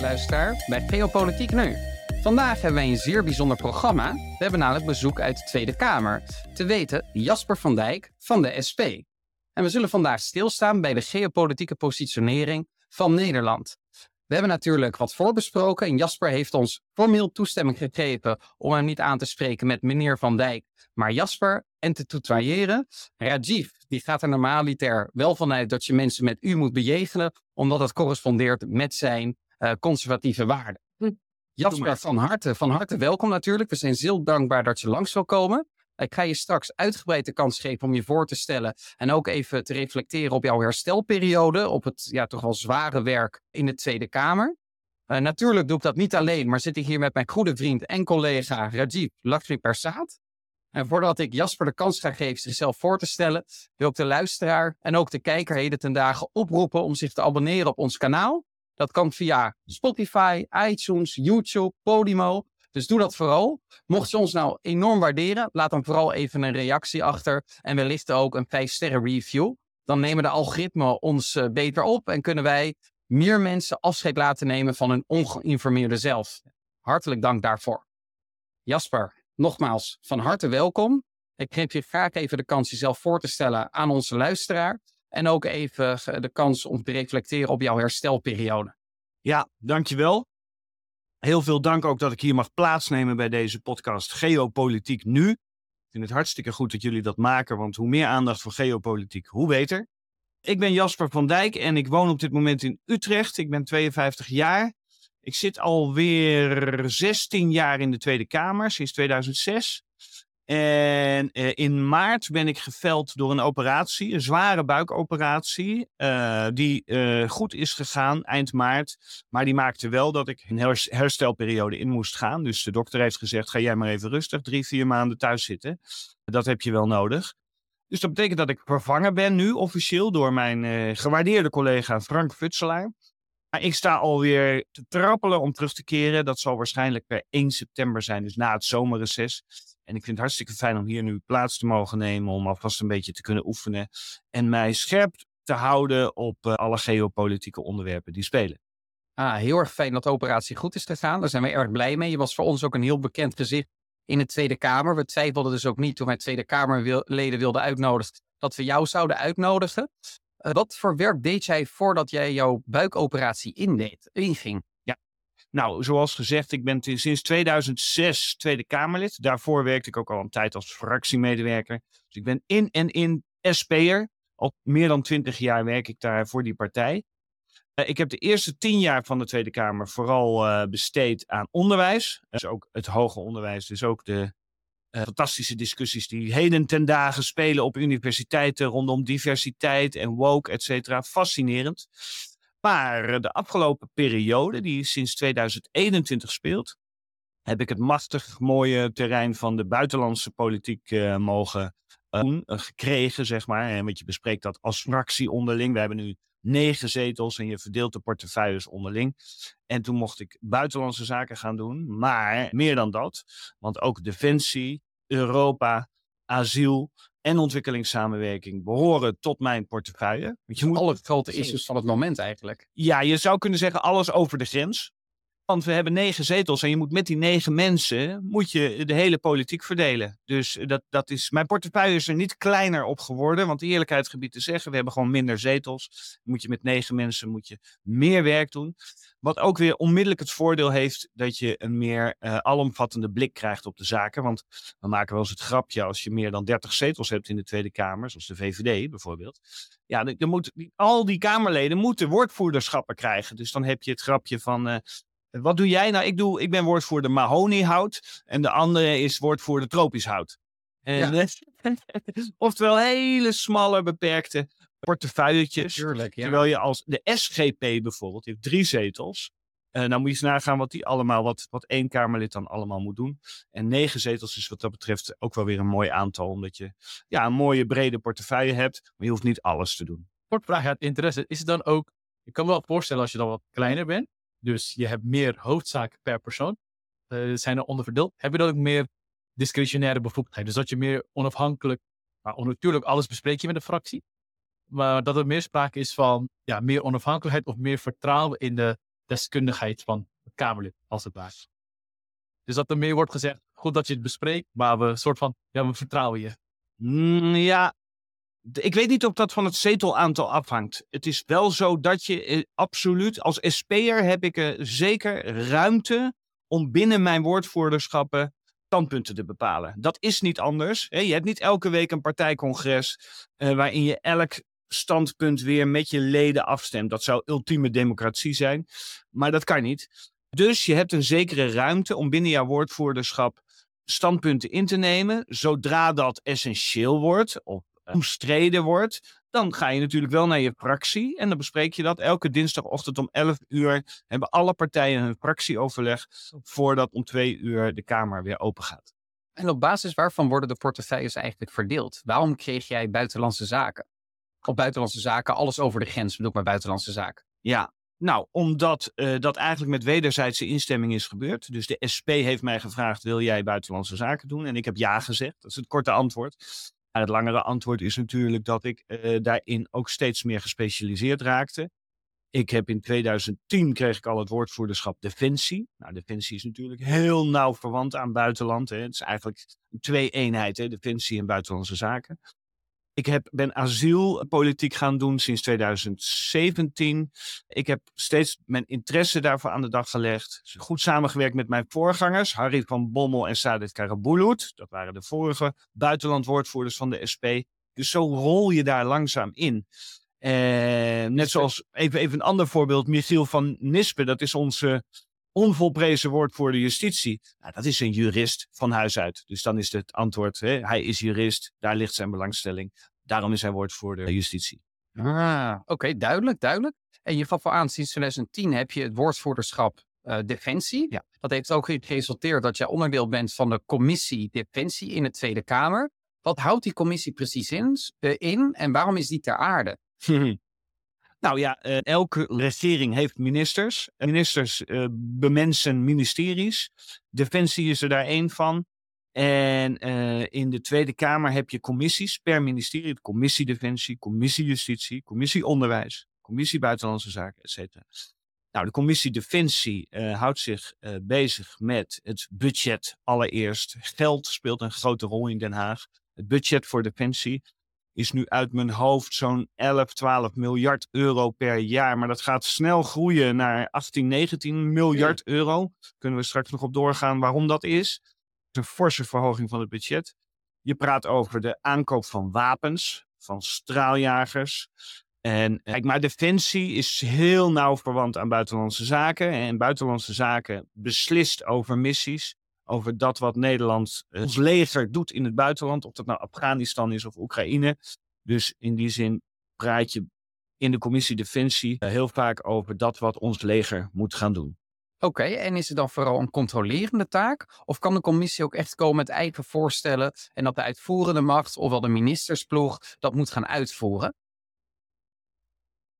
luisteraar, bij Geopolitiek Nu. Vandaag hebben wij een zeer bijzonder programma. We hebben namelijk bezoek uit de Tweede Kamer. Te weten Jasper van Dijk van de SP. En we zullen vandaag stilstaan bij de geopolitieke positionering van Nederland. We hebben natuurlijk wat voorbesproken en Jasper heeft ons formeel toestemming gegeven om hem niet aan te spreken met meneer Van Dijk, maar Jasper en te tutoyeren. Rajiv, die gaat er normaliter wel vanuit dat je mensen met u moet bejegenen, omdat het correspondeert met zijn uh, conservatieve waarden. Hm. Jasper, van harte, van harte welkom natuurlijk. We zijn zeer dankbaar dat je langs wil komen. Ik ga je straks uitgebreid de kans geven om je voor te stellen en ook even te reflecteren op jouw herstelperiode, op het ja, toch wel zware werk in de Tweede Kamer. Uh, natuurlijk doe ik dat niet alleen, maar zit ik hier met mijn goede vriend en collega Rajiv Lakshmi Persaat. En voordat ik Jasper de kans ga geven zichzelf voor te stellen, wil ik de luisteraar en ook de kijker heden ten dagen oproepen om zich te abonneren op ons kanaal. Dat kan via Spotify, iTunes, YouTube, Podimo. Dus doe dat vooral. Mocht je ons nou enorm waarderen, laat dan vooral even een reactie achter en wellicht ook een 5 sterren review. Dan nemen de algoritmen ons uh, beter op en kunnen wij meer mensen afscheid laten nemen van hun ongeïnformeerde zelf. Hartelijk dank daarvoor. Jasper, nogmaals van harte welkom. Ik geef je graag even de kans jezelf voor te stellen aan onze luisteraar. En ook even de kans om te reflecteren op jouw herstelperiode. Ja, dankjewel. Heel veel dank ook dat ik hier mag plaatsnemen bij deze podcast Geopolitiek Nu. Ik vind het hartstikke goed dat jullie dat maken, want hoe meer aandacht voor geopolitiek, hoe beter. Ik ben Jasper van Dijk en ik woon op dit moment in Utrecht. Ik ben 52 jaar. Ik zit alweer 16 jaar in de Tweede Kamer, sinds 2006. En eh, in maart ben ik geveld door een operatie, een zware buikoperatie, uh, die uh, goed is gegaan eind maart. Maar die maakte wel dat ik een herstelperiode in moest gaan. Dus de dokter heeft gezegd, ga jij maar even rustig, drie, vier maanden thuis zitten. Dat heb je wel nodig. Dus dat betekent dat ik vervangen ben nu officieel door mijn gewaardeerde collega Frank Futselaar. Maar ik sta alweer te trappelen om terug te keren. Dat zal waarschijnlijk per 1 september zijn, dus na het zomerreces. En ik vind het hartstikke fijn om hier nu plaats te mogen nemen, om alvast een beetje te kunnen oefenen. En mij scherp te houden op uh, alle geopolitieke onderwerpen die spelen. Ah, heel erg fijn dat de operatie goed is gegaan. Daar zijn we erg blij mee. Je was voor ons ook een heel bekend gezicht in de Tweede Kamer. We twijfelden dus ook niet toen wij Tweede Kamerleden wilden uitnodigen dat we jou zouden uitnodigen. Uh, wat voor werk deed jij voordat jij jouw buikoperatie inging? Nou, zoals gezegd, ik ben sinds 2006 Tweede Kamerlid. Daarvoor werkte ik ook al een tijd als fractiemedewerker. Dus ik ben in en in SP'er. Al meer dan twintig jaar werk ik daar voor die partij. Uh, ik heb de eerste tien jaar van de Tweede Kamer vooral uh, besteed aan onderwijs. Dus ook het hoger onderwijs, dus ook de uh, fantastische discussies die heden ten dagen spelen op universiteiten rondom diversiteit en woke, et cetera. Fascinerend. Maar de afgelopen periode, die sinds 2021 speelt, heb ik het machtig mooie terrein van de buitenlandse politiek uh, mogen uh, gekregen, zeg maar. En want je bespreekt dat als fractie onderling. We hebben nu negen zetels en je verdeelt de portefeuilles onderling. En toen mocht ik buitenlandse zaken gaan doen. Maar meer dan dat, want ook defensie, Europa, asiel en ontwikkelingssamenwerking behoren tot mijn portefeuille. je moet alle grote issues van het moment eigenlijk. Ja, je zou kunnen zeggen alles over de grens. Want we hebben negen zetels en je moet met die negen mensen moet je de hele politiek verdelen. Dus dat, dat is, mijn portefeuille is er niet kleiner op geworden. Want eerlijkheid gebied te zeggen, we hebben gewoon minder zetels. Moet je met negen mensen moet je meer werk doen. Wat ook weer onmiddellijk het voordeel heeft dat je een meer uh, alomvattende blik krijgt op de zaken. Want we maken wel eens het grapje als je meer dan 30 zetels hebt in de Tweede Kamer, zoals de VVD bijvoorbeeld. Ja, dan, dan moet, al die Kamerleden moeten woordvoerderschappen krijgen. Dus dan heb je het grapje van. Uh, wat doe jij? Nou, ik, doe, ik ben woordvoerder mahoniehout en de andere is woordvoerder tropisch hout. En, ja. oftewel hele smalle, beperkte portefeuilletjes. Tuurlijk, ja. Terwijl je als de SGP bijvoorbeeld heeft drie zetels. Uh, nou moet je eens nagaan wat die allemaal, wat, wat één Kamerlid dan allemaal moet doen. En negen zetels is wat dat betreft ook wel weer een mooi aantal. Omdat je ja, een mooie brede portefeuille hebt. Maar je hoeft niet alles te doen. Kort vraag uit interesse. Is het dan ook, ik kan me wel voorstellen als je dan wat kleiner bent. Dus je hebt meer hoofdzaken per persoon. Uh, zijn er onderverdeeld. Heb je dan ook meer discretionaire bevoegdheid? Dus dat je meer onafhankelijk, maar natuurlijk alles bespreek je met de fractie. Maar dat er meer sprake is van ja, meer onafhankelijkheid of meer vertrouwen in de deskundigheid van het Kamerlid, als het ware. Dus dat er meer wordt gezegd, goed dat je het bespreekt, maar we soort van, ja, we vertrouwen je. Mm, ja, ik weet niet of dat van het zetelaantal afhangt. Het is wel zo dat je eh, absoluut, als SP'er heb ik eh, zeker ruimte om binnen mijn woordvoerderschappen standpunten te bepalen. Dat is niet anders. Je hebt niet elke week een partijcongres eh, waarin je elk standpunt weer met je leden afstemt. Dat zou ultieme democratie zijn, maar dat kan niet. Dus je hebt een zekere ruimte om binnen jouw woordvoerderschap standpunten in te nemen. Zodra dat essentieel wordt of omstreden wordt, dan ga je natuurlijk wel naar je fractie en dan bespreek je dat. Elke dinsdagochtend om 11 uur hebben alle partijen hun fractieoverleg voordat om twee uur de Kamer weer open gaat. En op basis waarvan worden de portefeuilles eigenlijk verdeeld? Waarom kreeg jij buitenlandse zaken? Op buitenlandse zaken, alles over de grens bedoel ik maar buitenlandse zaken. Ja, nou, omdat eh, dat eigenlijk met wederzijdse instemming is gebeurd. Dus de SP heeft mij gevraagd, wil jij buitenlandse zaken doen? En ik heb ja gezegd. Dat is het korte antwoord. Het langere antwoord is natuurlijk dat ik eh, daarin ook steeds meer gespecialiseerd raakte. Ik heb in 2010 kreeg ik al het woordvoerderschap Defensie. Nou, Defensie is natuurlijk heel nauw verwant aan buitenland. Hè. Het is eigenlijk een twee-eenheid, hè, Defensie en buitenlandse zaken. Ik heb, ben asielpolitiek gaan doen sinds 2017. Ik heb steeds mijn interesse daarvoor aan de dag gelegd. Goed samengewerkt met mijn voorgangers, Harry van Bommel en Sadet Karabulut. Dat waren de vorige buitenlandwoordvoerders van de SP. Dus zo rol je daar langzaam in. Eh, net zoals, even, even een ander voorbeeld, Michiel van Nispen, dat is onze onvolprezen woordvoerder justitie. Nou, dat is een jurist van huis uit. Dus dan is het antwoord, hè, hij is jurist, daar ligt zijn belangstelling. Daarom is hij woordvoerder justitie. Ah, oké, duidelijk, duidelijk. En je gaf al aan, sinds 2010 heb je het woordvoerderschap eh, Defensie. Ja. Dat heeft ook geresulteerd dat jij onderdeel bent van de commissie Defensie in de Tweede Kamer. Wat houdt die commissie precies in, eh, in en waarom is die ter aarde? Nou ja, eh, elke regering heeft ministers. Ministers bemensen ministeries. Defensie is er daar één van. En eh, in de Tweede Kamer heb je commissies per ministerie. De commissie Defensie, commissie Justitie, commissie Onderwijs, commissie Buitenlandse Zaken, et cetera. Nou, de commissie Defensie eh, houdt zich eh, bezig met het budget allereerst. Geld speelt een grote rol in Den Haag. Het budget voor Defensie is nu uit mijn hoofd zo'n 11, 12 miljard euro per jaar. Maar dat gaat snel groeien naar 18, 19 miljard euro. Kunnen we straks nog op doorgaan waarom dat is. Een forse verhoging van het budget. Je praat over de aankoop van wapens, van straaljagers. En kijk, maar defensie is heel nauw verwant aan buitenlandse zaken. En buitenlandse zaken beslist over missies over dat wat Nederland, eh, ons leger doet in het buitenland, of dat nou Afghanistan is of Oekraïne. Dus in die zin praat je in de commissie Defensie eh, heel vaak over dat wat ons leger moet gaan doen. Oké, en is het dan vooral een controlerende taak? Of kan de commissie ook echt komen met eigen voorstellen en dat de uitvoerende macht, ofwel de ministersploeg, dat moet gaan uitvoeren?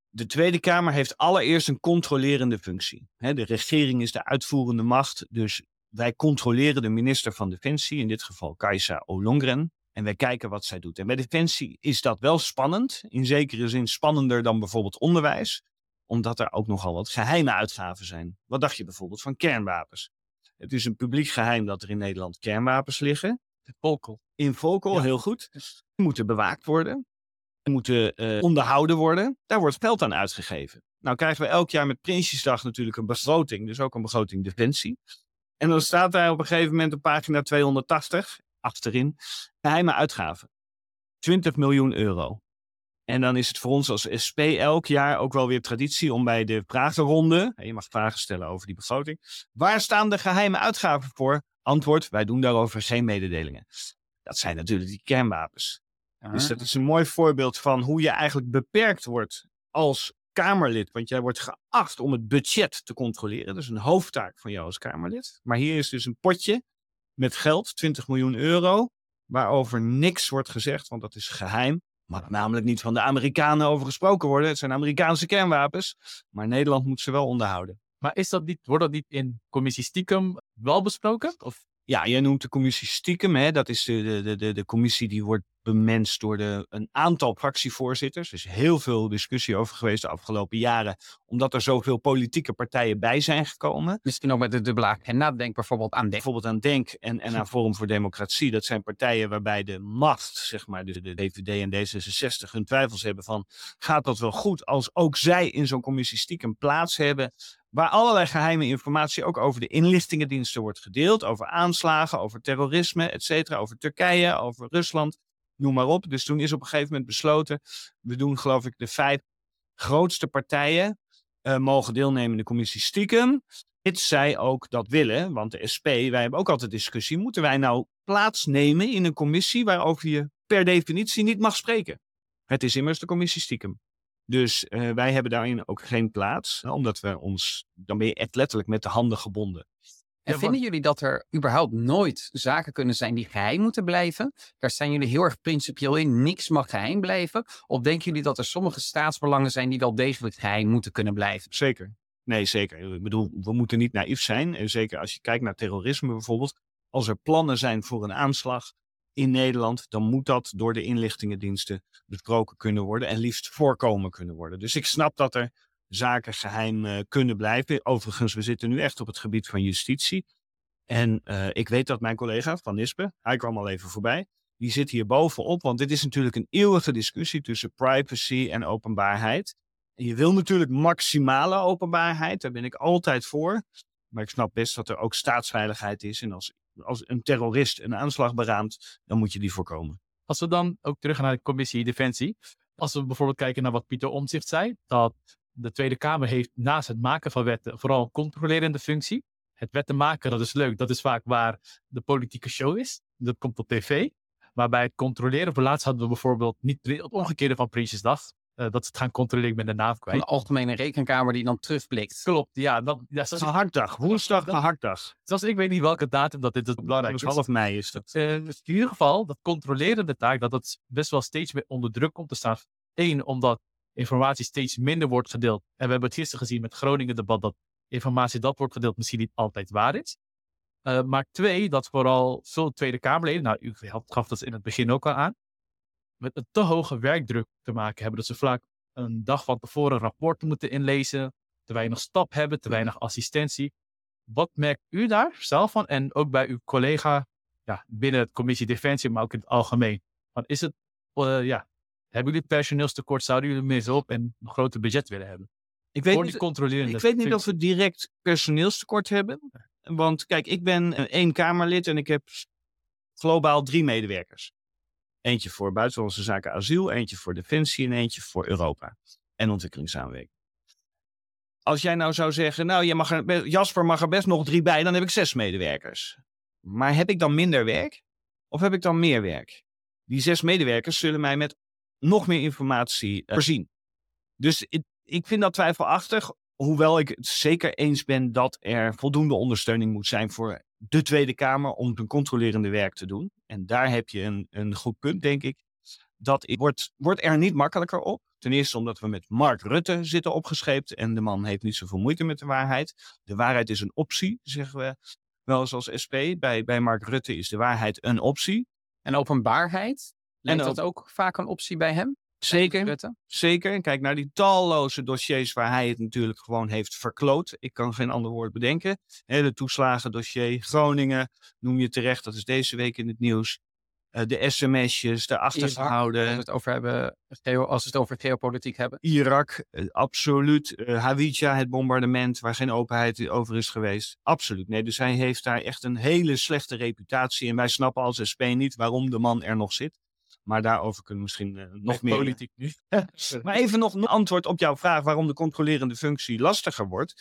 De Tweede Kamer heeft allereerst een controlerende functie. De regering is de uitvoerende macht, dus wij controleren de minister van Defensie, in dit geval Kajsa Ollongren. En wij kijken wat zij doet. En bij Defensie is dat wel spannend. In zekere zin spannender dan bijvoorbeeld onderwijs. Omdat er ook nogal wat geheime uitgaven zijn. Wat dacht je bijvoorbeeld van kernwapens? Het is een publiek geheim dat er in Nederland kernwapens liggen. Volkel. In Volkel, Ja. heel goed. Die moeten bewaakt worden. Die moeten eh, onderhouden worden. Daar wordt geld aan uitgegeven. Nou krijgen we elk jaar met Prinsjesdag natuurlijk een begroting. Dus ook een begroting Defensie. En dan staat daar op een gegeven moment op pagina 280 achterin geheime uitgaven. 20 miljoen euro. En dan is het voor ons als SP elk jaar ook wel weer traditie om bij de vragenronde, en je mag vragen stellen over die begroting, waar staan de geheime uitgaven voor? Antwoord, wij doen daarover geen mededelingen. Dat zijn natuurlijk die kernwapens. Dus dat is een mooi voorbeeld van hoe je eigenlijk beperkt wordt als Kamerlid. Want jij wordt geacht om het budget te controleren. Dat is een hoofdtaak van jou als Kamerlid. Maar hier is dus een potje met geld, 20 miljoen euro, waarover niks wordt gezegd, want dat is geheim. Mag namelijk niet van de Amerikanen over gesproken worden. Het zijn Amerikaanse kernwapens. Maar Nederland moet ze wel onderhouden. Maar is dat niet, wordt dat niet in commissie stiekem wel besproken? Of Ja, jij noemt de commissie stiekem. Hè? Dat is de, de, de, de commissie die wordt bemenst door de, een aantal fractievoorzitters. Er is heel veel discussie over geweest de afgelopen jaren, omdat er zoveel politieke partijen bij zijn gekomen. Misschien ook met de dubbele agenda. Denk bijvoorbeeld aan Denk. Bijvoorbeeld aan Denk en, en aan Forum voor Democratie. Dat zijn partijen waarbij de macht, zeg maar, de, de DVD en D66 hun twijfels hebben van, gaat dat wel goed als ook zij in zo'n commissie stiekem plaats hebben? Waar allerlei geheime informatie ook over de inlichtingendiensten wordt gedeeld. Over aanslagen, over terrorisme, et cetera. Over Turkije, over Rusland noem maar op. Dus toen is op een gegeven moment besloten, we doen geloof ik de vijf grootste partijen uh, mogen deelnemen in de commissie stiekem. Dit zij ook dat willen, want de SP, wij hebben ook altijd discussie, moeten wij nou plaatsnemen in een commissie waarover je per definitie niet mag spreken? Het is immers de commissie stiekem. Dus uh, wij hebben daarin ook geen plaats, omdat we ons, dan ben je echt letterlijk met de handen gebonden. En vinden jullie dat er überhaupt nooit zaken kunnen zijn die geheim moeten blijven? Daar zijn jullie heel erg principieel in. Niks mag geheim blijven. Of denken jullie dat er sommige staatsbelangen zijn die wel degelijk geheim moeten kunnen blijven? Zeker. Nee, zeker. Ik bedoel, we moeten niet naïef zijn. En zeker als je kijkt naar terrorisme bijvoorbeeld. Als er plannen zijn voor een aanslag in Nederland, dan moet dat door de inlichtingendiensten besproken kunnen worden en liefst voorkomen kunnen worden. Dus ik snap dat er zaken geheim uh, kunnen blijven. Overigens, we zitten nu echt op het gebied van justitie. En uh, ik weet dat mijn collega Van Nispen, hij kwam al even voorbij, die zit hier bovenop. Want dit is natuurlijk een eeuwige discussie tussen privacy en openbaarheid. En je wil natuurlijk maximale openbaarheid, daar ben ik altijd voor. Maar ik snap best dat er ook staatsveiligheid is. En als, als een terrorist een aanslag beraamt, dan moet je die voorkomen. Als we dan ook terug naar de commissie Defensie. Als we bijvoorbeeld kijken naar wat Pieter Omtzigt zei, dat de Tweede Kamer heeft naast het maken van wetten vooral een controlerende functie. Het wetten maken, dat is leuk. Dat is vaak waar de politieke show is. Dat komt op tv. Maar bij het controleren, voor laatst hadden we bijvoorbeeld niet het omgekeerde van Prinsjesdag. Uh, dat ze het gaan controleren met de naam kwijt. Van de Algemene Rekenkamer die dan terugblikt. Klopt, ja. Dat, ja zoals gehaktdag, woensdag gehaktdag. Zoals ik weet niet welke datum dat dit is belangrijk is. half mei is dat. Uh, in ieder geval, dat controlerende taak, dat dat best wel steeds meer onder druk komt te staan. Eén, omdat informatie steeds minder wordt gedeeld. En we hebben het gisteren gezien met Groningen debat dat informatie dat wordt gedeeld misschien niet altijd waar is. Uh, maar twee, dat vooral veel Tweede Kamerleden, nou u gaf dat in het begin ook al aan, met een te hoge werkdruk te maken hebben. Dat ze vaak een dag van tevoren rapporten moeten inlezen, te weinig stap hebben, te weinig assistentie. Wat merkt u daar zelf van en ook bij uw collega ja, binnen het commissie Defensie, maar ook in het algemeen? Want is het, uh, ja, hebben jullie personeelstekort? Zouden jullie meer op en een groter budget willen hebben? Ik weet, niet, ik weet niet of we direct personeelstekort hebben. Want kijk, ik ben één Kamerlid en ik heb globaal drie medewerkers. Eentje voor buitenlandse zaken asiel, eentje voor defensie en eentje voor Europa. En ontwikkelingssamenwerking. Als jij nou zou zeggen, nou je mag er, Jasper mag er best nog drie bij, dan heb ik zes medewerkers. Maar heb ik dan minder werk? Of heb ik dan meer werk? Die zes medewerkers zullen mij met nog meer informatie voorzien. Dus ik, ik vind dat twijfelachtig. Hoewel ik het zeker eens ben dat er voldoende ondersteuning moet zijn voor de Tweede Kamer om een controlerende werk te doen. En daar heb je een, een goed punt, denk ik. Dat wordt, wordt er niet makkelijker op. Ten eerste omdat we met Mark Rutte zitten opgescheept en de man heeft niet zoveel moeite met de waarheid. De waarheid is een optie, zeggen we wel eens als SP. Bij, bij Mark Rutte is de waarheid een optie. En openbaarheid? Lijkt en dat ook vaak een optie bij hem? Zeker, zeker. Kijk naar die talloze dossiers waar hij het natuurlijk gewoon heeft verkloot. Ik kan geen ander woord bedenken. De toeslagendossier, Groningen, noem je terecht, dat is deze week in het nieuws. Eh, de sms'jes, de achtergehouden. Als we het over hebben, als we het over geopolitiek hebben. Irak, eh, absoluut. Uh, Hawija, het bombardement, waar geen openheid over is geweest. Absoluut. Nee, dus hij heeft daar echt een hele slechte reputatie. En wij snappen als SP niet waarom de man er nog zit. Maar daarover kunnen we misschien uh, nog meer. Politiek nu. maar even nog een antwoord op jouw vraag waarom de controlerende functie lastiger wordt.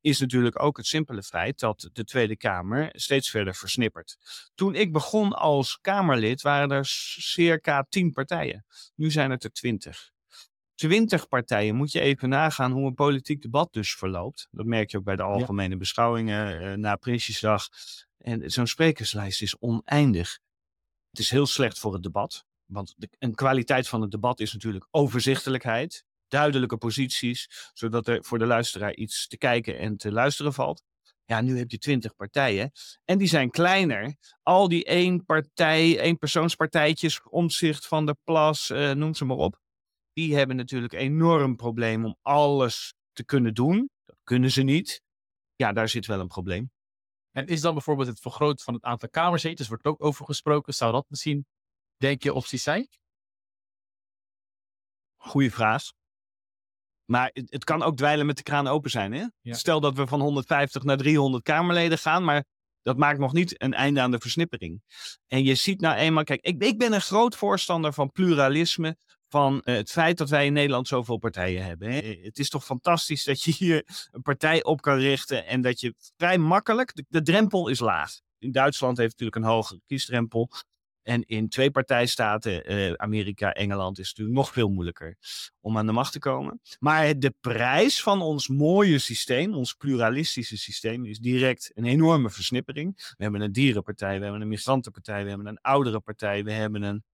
Is natuurlijk ook het simpele feit dat de Tweede Kamer steeds verder versnippert. Toen ik begon als Kamerlid waren er circa tien partijen. Nu zijn het er twintig. Twintig partijen moet je even nagaan hoe een politiek debat dus verloopt. Dat merk je ook bij de algemene beschouwingen uh, na Prinsjesdag. En zo'n sprekerslijst is oneindig. Het is heel slecht voor het debat. Want de, een kwaliteit van het debat is natuurlijk overzichtelijkheid, duidelijke posities, zodat er voor de luisteraar iets te kijken en te luisteren valt. Ja, nu heb je twintig partijen. En die zijn kleiner. Al die één partij, één persoonspartijtjes, omzicht van de plas, uh, noem ze maar op. Die hebben natuurlijk enorm probleem om alles te kunnen doen. Dat kunnen ze niet. Ja, daar zit wel een probleem. En is dan bijvoorbeeld het vergroten van het aantal kamerzetels, wordt ook over gesproken. Zou dat misschien, denk je, opties zijn? Goeie vraag. Maar het, het, kan ook dweilen met de kraan open zijn. Hè? Stel dat we van 150 naar 300 Kamerleden gaan, maar dat maakt nog niet een einde aan de versnippering. En je ziet nou eenmaal, kijk, ik, ik ben een groot voorstander van pluralisme, van uh, het feit dat wij in Nederland zoveel partijen hebben. Hè? Het is toch fantastisch dat je hier een partij op kan richten en dat je vrij makkelijk, de, de drempel is laag. In Duitsland heeft natuurlijk een hogere kiesdrempel. En in twee partijstaten, uh, Amerika, Engeland, is het natuurlijk nog veel moeilijker om aan de macht te komen. Maar de prijs van ons mooie systeem, ons pluralistische systeem, is direct een enorme versnippering. We hebben een dierenpartij, we hebben een migrantenpartij, we hebben een oudere partij, we hebben een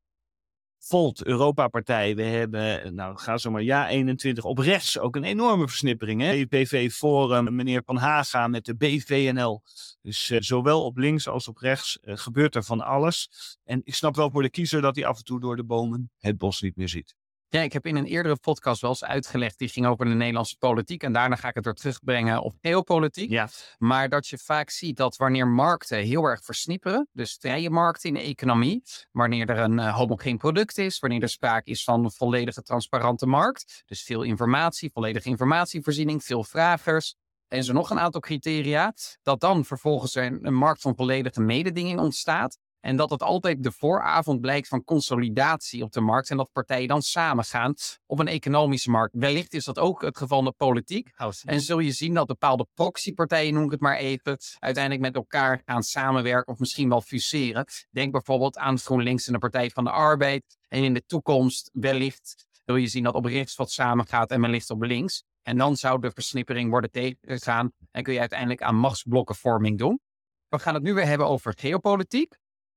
Volt, Europa-partij. We hebben, nou ga zo maar, ja 21 op rechts ook een enorme versnippering. Hè? PV Forum, meneer Van Haga met de BVNL. Dus uh, zowel op links als op rechts uh, gebeurt er van alles. En ik snap wel voor de kiezer dat hij af en toe door de bomen het bos niet meer ziet. Ja, ik heb in een eerdere podcast wel eens uitgelegd, die ging over de Nederlandse politiek. En daarna ga ik het weer terugbrengen op geopolitiek. Ja. Maar dat je vaak ziet dat wanneer markten heel erg versnipperen, dus vrije markten in de economie, wanneer er een uh, homogeen product is, wanneer er sprake is van een volledige transparante markt, dus veel informatie, volledige informatievoorziening, veel vragers, en zo nog een aantal criteria, dat dan vervolgens een, een markt van volledige mededinging ontstaat. En dat het altijd de vooravond blijkt van consolidatie op de markt. En dat partijen dan samen gaan op een economische markt. Wellicht is dat ook het geval in de politiek. En zul je zien dat bepaalde proxypartijen, noem ik het maar even, uiteindelijk met elkaar gaan samenwerken of misschien wel fuseren. Denk bijvoorbeeld aan GroenLinks en de Partij van de Arbeid. En in de toekomst wellicht wil je zien dat op rechts wat samengaat en wellicht op links. En dan zou de versnippering worden tegengegaan en kun je uiteindelijk aan machtsblokkenvorming doen. We gaan het nu weer hebben over geopolitiek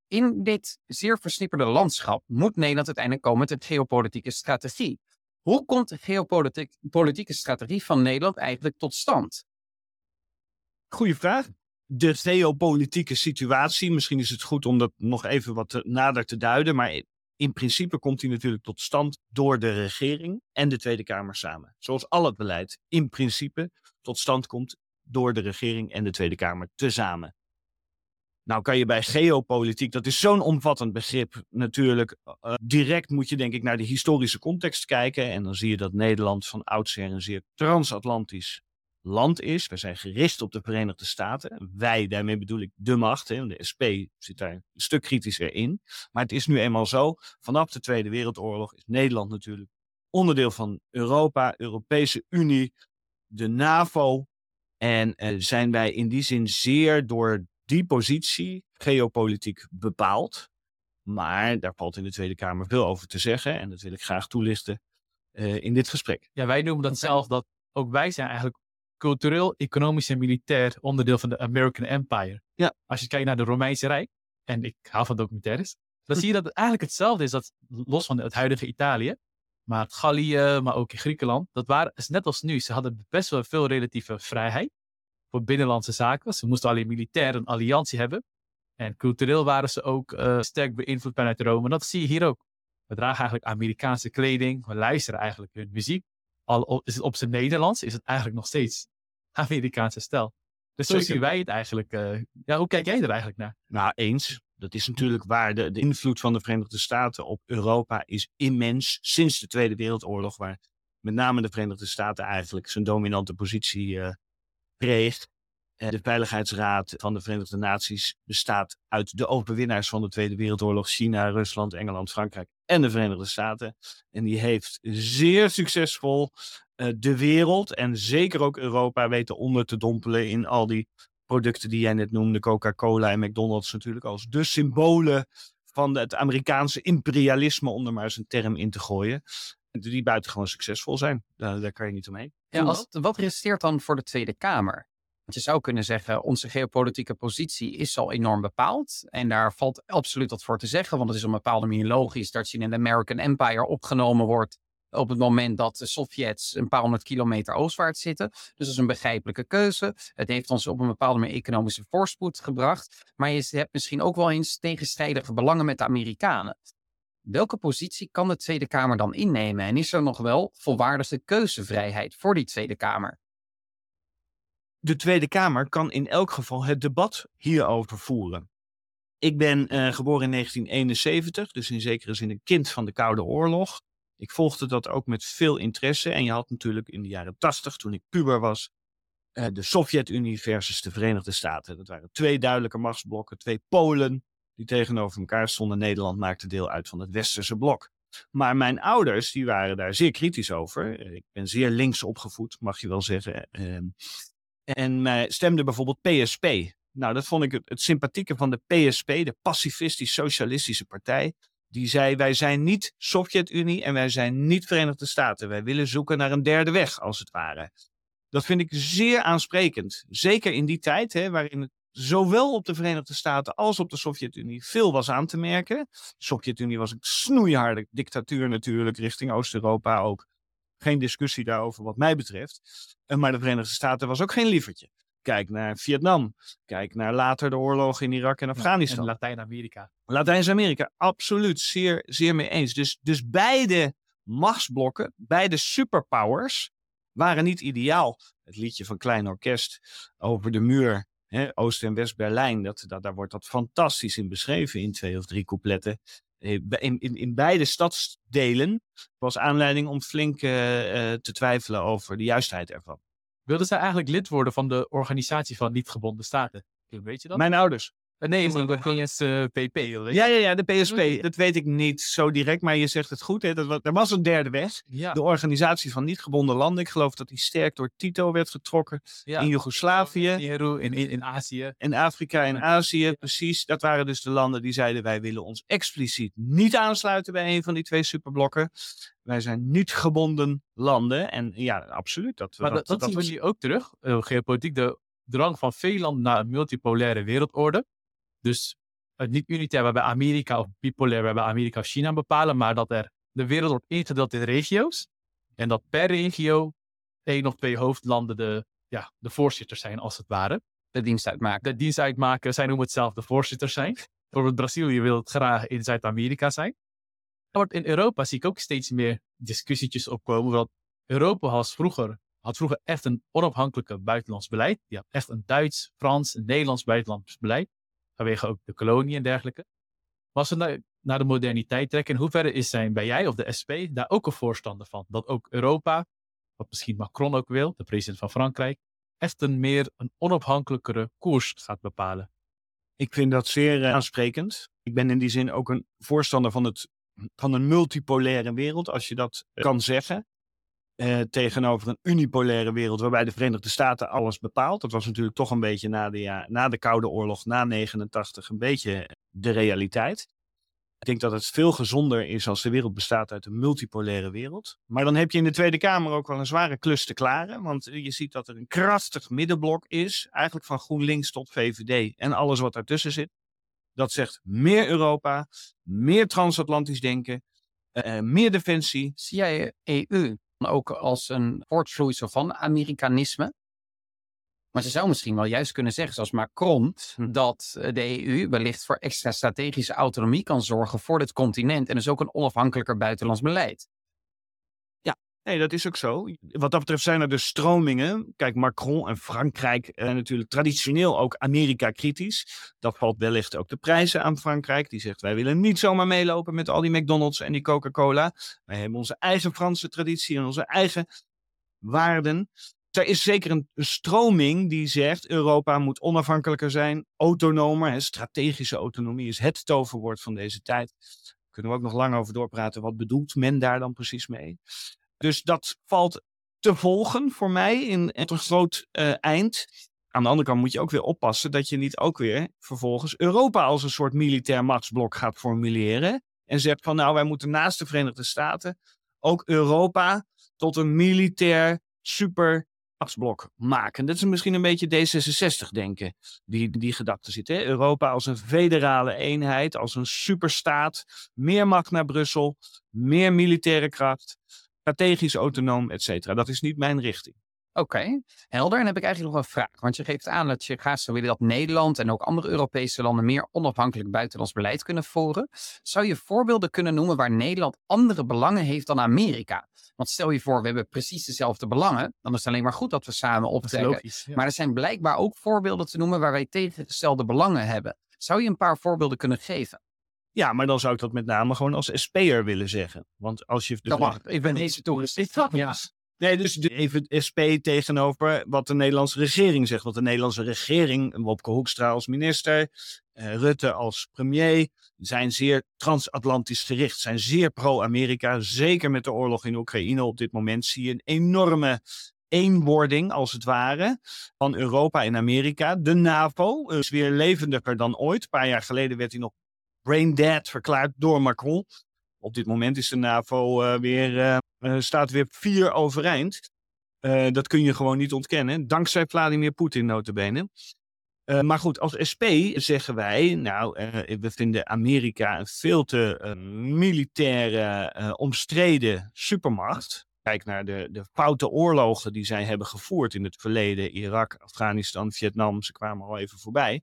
in dit zeer versnipperde landschap moet Nederland uiteindelijk komen met een geopolitieke strategie. Hoe komt de geopolitieke strategie van Nederland eigenlijk tot stand? Goeie vraag. De geopolitieke situatie, misschien is het goed om dat nog even wat nader te duiden, maar in principe komt die natuurlijk tot stand door de regering en de Tweede Kamer samen. Zoals al het beleid in principe tot stand komt door de regering en de Tweede Kamer tezamen. Nou kan je bij geopolitiek, dat is zo'n omvattend begrip natuurlijk. Uh, direct moet je denk ik naar de historische context kijken. En dan zie je dat Nederland van oudsher een zeer transatlantisch land is. We zijn gericht op de Verenigde Staten. Wij, daarmee bedoel ik de macht. Hè. De SP zit daar een stuk kritischer in. Maar het is nu eenmaal zo, vanaf de Tweede Wereldoorlog is Nederland natuurlijk onderdeel van Europa, Europese Unie, de NAVO. En uh, zijn wij in die zin zeer door die positie geopolitiek bepaalt. Maar daar valt in de Tweede Kamer veel over te zeggen. En dat wil ik graag toelichten uh, in dit gesprek. Ja, wij noemen dat zelf dat ook wij zijn eigenlijk cultureel, economisch en militair onderdeel van de American Empire. Ja. Als je kijkt naar de Romeinse Rijk, en ik hou van documentaires, dan zie je dat het eigenlijk hetzelfde is, dat los van het huidige Italië, maar het Gallië, maar ook in Griekenland, dat waren, is net als nu, ze hadden best wel veel relatieve vrijheid voor binnenlandse zaken. Ze moesten alleen militair een alliantie hebben. En cultureel waren ze ook uh, sterk beïnvloed vanuit Rome. En dat zie je hier ook. We dragen eigenlijk Amerikaanse kleding. We luisteren eigenlijk hun muziek. Al is het op zijn Nederlands, is het eigenlijk nog steeds Amerikaanse stijl. Dus zo zien wij het eigenlijk. Uh, ja, hoe kijk jij er eigenlijk naar? Nou, eens. Dat is natuurlijk waar. De, de, invloed van de Verenigde Staten op Europa is immens sinds de Tweede Wereldoorlog, waar met name de Verenigde Staten eigenlijk zijn dominante positie uh, kreeg. De Veiligheidsraad van de Verenigde Naties bestaat uit de overwinnaars van de Tweede Wereldoorlog: China, Rusland, Engeland, Frankrijk en de Verenigde Staten. En die heeft zeer succesvol uh, de wereld en zeker ook Europa weten onder te dompelen in al die producten die jij net noemde: Coca-Cola en McDonald's natuurlijk, als de symbolen van het Amerikaanse imperialisme, om er maar eens een term in te gooien die buitengewoon succesvol zijn. Daar, daar kan je niet omheen. Ja, als, wat resteert dan voor de Tweede Kamer? Want je zou kunnen zeggen, onze geopolitieke positie is al enorm bepaald. En daar valt absoluut wat voor te zeggen. Want het is op een bepaalde manier logisch dat je in de American Empire opgenomen wordt. op het moment dat de Sovjets een paar honderd kilometer oostwaarts zitten. Dus dat is een begrijpelijke keuze. Het heeft ons op een bepaalde manier economische voorspoed gebracht. Maar je hebt misschien ook wel eens tegenstrijdige belangen met de Amerikanen. Welke positie kan de Tweede Kamer dan innemen? En is er nog wel volwaardige keuzevrijheid voor die Tweede Kamer? De Tweede Kamer kan in elk geval het debat hierover voeren. Ik ben uh, geboren in 1971, dus in zekere zin een kind van de Koude Oorlog. Ik volgde dat ook met veel interesse. En je had natuurlijk in de jaren 80, toen ik puber was, uh, de Sovjet-Unie versus de Verenigde Staten. Dat waren twee duidelijke machtsblokken, twee Polen die tegenover elkaar stonden. Nederland maakte deel uit van het westerse blok. Maar mijn ouders, die waren daar zeer kritisch over. Ik ben zeer links opgevoed, mag je wel zeggen. Ehm, en mij stemde bijvoorbeeld PSP. Nou, dat vond ik het, sympathieke van de PSP, de Pacifistisch-Socialistische Partij. Die zei: Wij zijn niet Sovjet-Unie en wij zijn niet Verenigde Staten. Wij willen zoeken naar een derde weg, als het ware. Dat vind ik zeer aansprekend. Zeker in die tijd, hè, waarin het zowel op de Verenigde Staten als op de Sovjet-Unie veel was aan te merken. De Sovjet-Unie was een snoeiharde dictatuur natuurlijk, richting Oost-Europa ook. Geen discussie daarover wat mij betreft. Maar de Verenigde Staten was ook geen lievertje. Kijk naar Vietnam. Kijk naar later de oorlogen in Irak en Afghanistan. en Latijns-Amerika. Latijns-Amerika, absoluut. Zeer, zeer mee eens. Dus, dus beide machtsblokken, beide superpowers, waren niet ideaal. Het liedje van Klein Orkest over de muur, hè, Oost- en West-Berlijn, dat, dat, daar wordt dat fantastisch in beschreven in twee of drie coupletten. Eh, in, in, in beide stadsdelen was aanleiding om flink uh, te twijfelen over de juistheid ervan. Wilden zij eigenlijk lid worden van de organisatie van niet-gebonden staten? Weet je dat? Mijn ouders. Uh, nee, maar de PSP. Ja, ja, ja, de PSP. Dat weet ik niet zo direct, maar je zegt het goed. Hè? Dat, er was een derde weg. Ja. De organisatie van niet-gebonden landen. Ik geloof dat die sterk door Tito werd getrokken. Ja. In Joegoslavië. In, in, in Azië. In Afrika en Azië, precies. Dat waren dus de landen die zeiden: wij willen ons expliciet niet aansluiten bij een van die twee superblokken. Wij zijn niet gebonden landen. En ja, absoluut. Dat, maar dat, dat, dat zien we nu ook terug. Uh, geopolitiek, de drang van veel landen naar een multipolaire wereldorde. Dus het niet unitair waarbij Amerika of bipolair waarbij Amerika of China bepalen, maar dat er de wereld wordt ingedeeld in regio's. En dat per regio één of twee hoofdlanden de, ja, de voorzitters zijn, als het ware. De dienst uitmaken. De dienst uitmaken. Zij noemen het zelf de voorzitters zijn. Bijvoorbeeld Brazilië wil het graag in Zuid-Amerika zijn. Maar in Europa zie ik ook steeds meer discussietjes opkomen. Want Europa had vroeger, had vroeger echt een onafhankelijke buitenlands beleid. Die had echt een Duits, Frans, Nederlands buitenlands beleid vanwege ook de kolonie en dergelijke. Maar als we naar, de moderniteit trekken, in hoeverre is zijn bij jij of de SP daar ook een voorstander van? Dat ook Europa, wat misschien Macron ook wil, de president van Frankrijk, echt een meer een onafhankelijkere koers gaat bepalen. Ik vind dat zeer uh, aansprekend. Ik ben in die zin ook een voorstander van, het, van een multipolaire wereld, als je dat kan zeggen. Uh, tegenover een unipolaire wereld waarbij de Verenigde Staten alles bepaalt. Dat was natuurlijk toch een beetje na de, ja, na de Koude Oorlog, na 89, een beetje de realiteit. Ik denk dat het veel gezonder is als de wereld bestaat uit een multipolaire wereld. Maar dan heb je in de Tweede Kamer ook wel een zware klus te klaren. Want je ziet dat er een krachtig middenblok is, eigenlijk van GroenLinks tot VVD en alles wat daartussen zit. Dat zegt meer Europa, meer transatlantisch denken, uh, meer defensie. Zie jij EU ook als een voortvloeisel van Amerikanisme. Maar ze zou misschien wel juist kunnen zeggen, zoals Macron, dat de EU wellicht voor extra strategische autonomie kan zorgen voor dit continent en dus ook een onafhankelijker buitenlands beleid. Nee, dat is ook zo. Wat dat betreft zijn er dus stromingen. Kijk, Macron en Frankrijk eh, natuurlijk traditioneel ook Amerika-kritisch. Dat valt wellicht ook de prijzen aan Frankrijk. Die zegt, wij willen niet zomaar meelopen met al die McDonald's en die Coca-Cola. Wij hebben onze eigen Franse traditie en onze eigen waarden. Er is zeker een, stroming die zegt, Europa moet onafhankelijker zijn, autonomer. Strategische autonomie is het toverwoord van deze tijd. Kunnen we ook nog lang over doorpraten. Wat bedoelt men daar dan precies mee? Dus dat valt te volgen voor mij in, een groot uh, eind. Aan de andere kant moet je ook weer oppassen dat je niet ook weer vervolgens Europa als een soort militair machtsblok gaat formuleren. En zegt van nou, wij moeten naast de Verenigde Staten ook Europa tot een militair super machtsblok maken. Dat is misschien een beetje D66 denken, die, die gedachte zit. Hè? Europa als een federale eenheid, als een superstaat, meer macht naar Brussel, meer militaire kracht strategisch autonoom, et cetera. Dat is niet mijn richting. Oké, helder. En heb ik eigenlijk nog een vraag. Want je geeft aan dat je graag zou willen dat Nederland en ook andere Europese landen meer onafhankelijk buitenlands beleid kunnen voeren. Zou je voorbeelden kunnen noemen waar Nederland andere belangen heeft dan Amerika? Want stel je voor, we hebben precies dezelfde belangen. Dan is het alleen maar goed dat we samen optrekken. Logisch. ja. Maar er zijn blijkbaar ook voorbeelden te noemen waar wij tegengestelde belangen hebben. Zou je een paar voorbeelden kunnen geven? Ja, maar dan zou ik dat met name gewoon als SP'er willen zeggen. Want als je... de- Dat mag. Ik ben deze toerist. Ja. Nee, dus even SP tegenover wat de Nederlandse regering zegt. Want de Nederlandse regering, Wopke Hoekstra als minister, eh, Rutte als premier, zijn zeer transatlantisch gericht. Zijn zeer pro-Amerika. Zeker met de oorlog in Oekraïne op dit moment zie je een enorme eenwording, als het ware, van Europa en Amerika. De NAVO is weer levendiger dan ooit. Een paar jaar geleden werd hij nog brain dead verklaard door Macron. Op dit moment is de NAVO eh, weer, eh, eh, staat weer vier overeind. Dat kun je gewoon niet ontkennen. Dankzij Vladimir Poetin notabene. Maar goed, als SP zeggen wij, nou, we vinden Amerika een veel te militaire, omstreden supermacht. Kijk naar de, de foute oorlogen die zij hebben gevoerd in het verleden. Irak, Afghanistan, Vietnam, ze kwamen al even voorbij.